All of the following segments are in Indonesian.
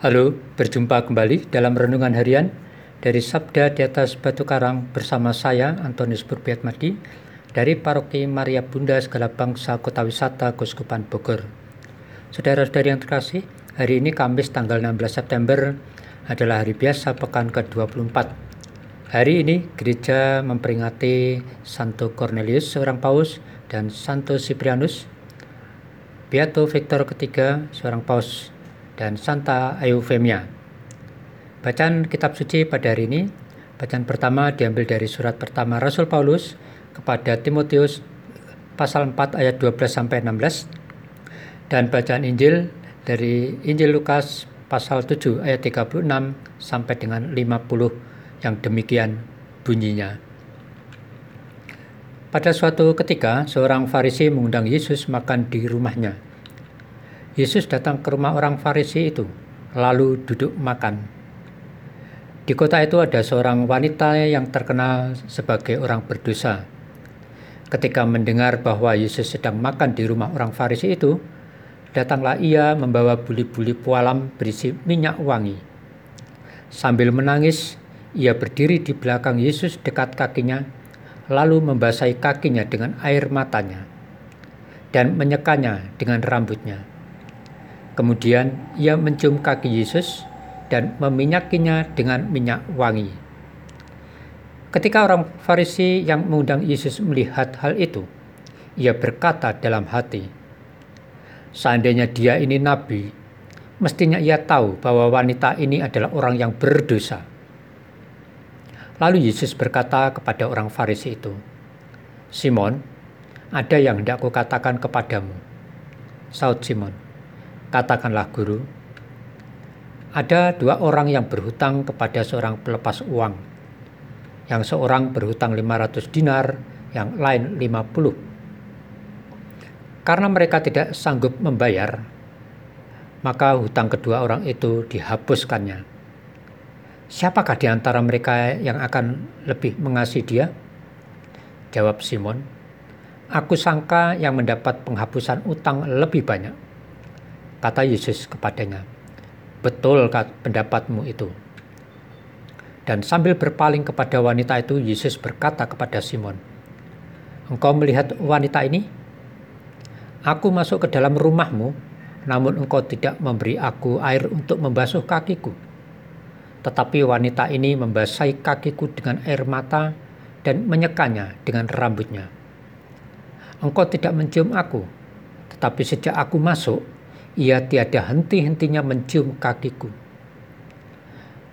Halo, berjumpa kembali dalam renungan harian dari Sabda di atas Batu Karang bersama saya Antonius Burbiatmadi dari Paroki Maria Bunda Segala Bangsa Kota Wisata Kuskupan Bogor. Saudara-saudari yang terkasih, hari ini Kamis tanggal 16 September adalah hari biasa pekan ke-24. Hari ini gereja memperingati Santo Cornelius seorang paus dan Santo Cyprianus, Beato Victor ketiga seorang paus dan Santa Eufemia. Bacaan kitab suci pada hari ini, bacaan pertama diambil dari surat pertama Rasul Paulus kepada Timotius pasal 4 ayat 12 sampai 16 dan bacaan Injil dari Injil Lukas pasal 7 ayat 36 sampai dengan 50 yang demikian bunyinya. Pada suatu ketika, seorang Farisi mengundang Yesus makan di rumahnya. Yesus datang ke rumah orang Farisi itu, lalu duduk makan. Di kota itu ada seorang wanita yang terkenal sebagai orang berdosa. Ketika mendengar bahwa Yesus sedang makan di rumah orang Farisi itu, datanglah ia membawa buli-buli pualam berisi minyak wangi. Sambil menangis, ia berdiri di belakang Yesus dekat kakinya, lalu membasahi kakinya dengan air matanya dan menyekanya dengan rambutnya. Kemudian ia mencium kaki Yesus dan meminyakinya dengan minyak wangi. Ketika orang Farisi yang mengundang Yesus melihat hal itu, ia berkata dalam hati, "Seandainya dia ini nabi, mestinya ia tahu bahwa wanita ini adalah orang yang berdosa." Lalu Yesus berkata kepada orang Farisi itu, "Simon, ada yang hendak kukatakan kepadamu." Saud Simon, Katakanlah guru, ada dua orang yang berhutang kepada seorang pelepas uang. Yang seorang berhutang 500 dinar, yang lain 50. Karena mereka tidak sanggup membayar, maka hutang kedua orang itu dihapuskannya. Siapakah di antara mereka yang akan lebih mengasihi dia? Jawab Simon, Aku sangka yang mendapat penghapusan utang lebih banyak. Kata Yesus kepadanya, "Betul pendapatmu itu." Dan sambil berpaling kepada wanita itu, Yesus berkata kepada Simon, "Engkau melihat wanita ini? Aku masuk ke dalam rumahmu, namun engkau tidak memberi aku air untuk membasuh kakiku. Tetapi wanita ini membasahi kakiku dengan air mata dan menyekanya dengan rambutnya. Engkau tidak mencium aku, tetapi sejak aku masuk, ia tiada henti-hentinya mencium kakiku.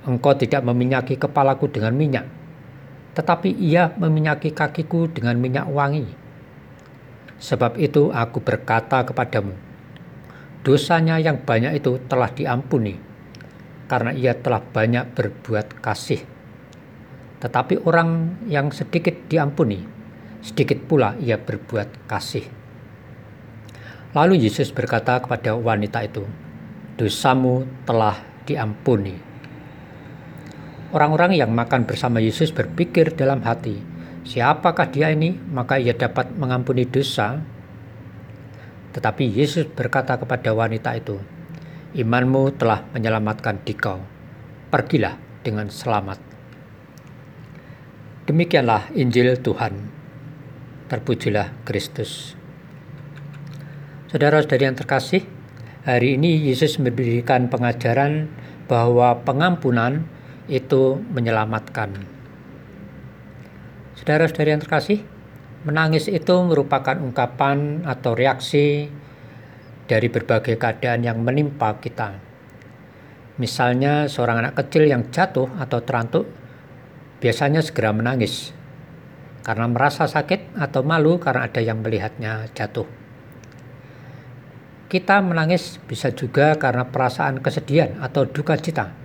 Engkau tidak meminyaki kepalaku dengan minyak, tetapi ia meminyaki kakiku dengan minyak wangi. Sebab itu aku berkata kepadamu, dosanya yang banyak itu telah diampuni, karena ia telah banyak berbuat kasih. Tetapi orang yang sedikit diampuni, sedikit pula ia berbuat kasih. Lalu Yesus berkata kepada wanita itu, "Dosamu telah diampuni." Orang-orang yang makan bersama Yesus berpikir dalam hati, "Siapakah dia ini? Maka ia dapat mengampuni dosa." Tetapi Yesus berkata kepada wanita itu, "Imanmu telah menyelamatkan dikau. Pergilah dengan selamat." Demikianlah Injil Tuhan. Terpujilah Kristus. Saudara-saudari yang terkasih, hari ini Yesus memberikan pengajaran bahwa pengampunan itu menyelamatkan. Saudara-saudari yang terkasih, menangis itu merupakan ungkapan atau reaksi dari berbagai keadaan yang menimpa kita. Misalnya seorang anak kecil yang jatuh atau terantuk biasanya segera menangis karena merasa sakit atau malu karena ada yang melihatnya jatuh. Kita menangis bisa juga karena perasaan kesedihan atau duka cita.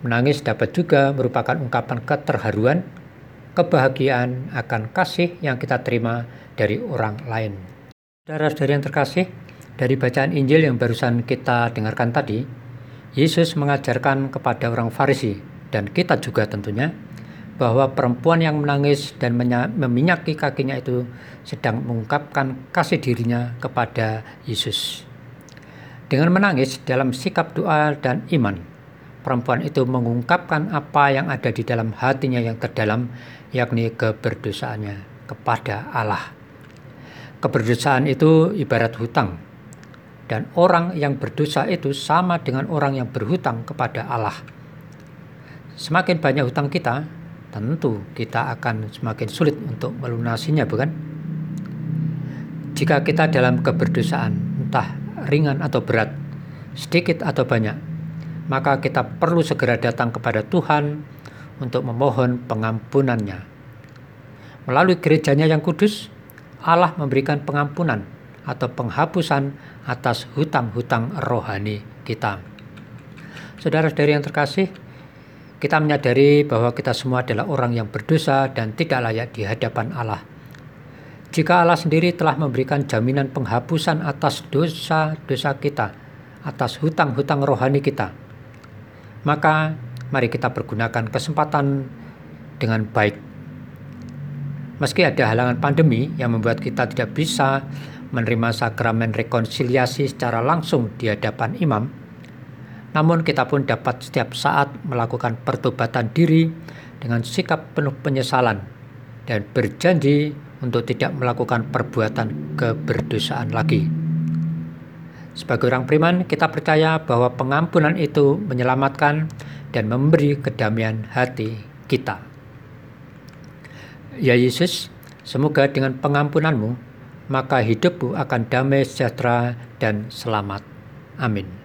Menangis dapat juga merupakan ungkapan keterharuan, kebahagiaan akan kasih yang kita terima dari orang lain. Saudara-saudari yang terkasih, dari bacaan Injil yang barusan kita dengarkan tadi, Yesus mengajarkan kepada orang Farisi dan kita juga tentunya bahwa perempuan yang menangis dan meminyaki kakinya itu sedang mengungkapkan kasih dirinya kepada Yesus. Dengan menangis dalam sikap doa dan iman, perempuan itu mengungkapkan apa yang ada di dalam hatinya yang terdalam, yakni keberdosaannya kepada Allah. Keberdosaan itu ibarat hutang, dan orang yang berdosa itu sama dengan orang yang berhutang kepada Allah. Semakin banyak hutang kita, tentu kita akan semakin sulit untuk melunasinya, bukan? Jika kita dalam keberdosaan, entah ringan atau berat, sedikit atau banyak, maka kita perlu segera datang kepada Tuhan untuk memohon pengampunannya. Melalui gerejanya yang kudus, Allah memberikan pengampunan atau penghapusan atas hutang-hutang rohani kita. Saudara-saudari yang terkasih, kita menyadari bahwa kita semua adalah orang yang berdosa dan tidak layak di hadapan Allah. Jika Allah sendiri telah memberikan jaminan penghapusan atas dosa-dosa kita, atas hutang-hutang rohani kita, maka mari kita pergunakan kesempatan dengan baik. Meski ada halangan pandemi yang membuat kita tidak bisa menerima sakramen rekonsiliasi secara langsung di hadapan imam, namun kita pun dapat setiap saat melakukan pertobatan diri dengan sikap penuh penyesalan dan berjanji untuk tidak melakukan perbuatan keberdosaan lagi. Sebagai orang beriman, kita percaya bahwa pengampunan itu menyelamatkan dan memberi kedamaian hati kita. Ya Yesus, semoga dengan pengampunanmu, maka hidupku akan damai sejahtera dan selamat. Amin.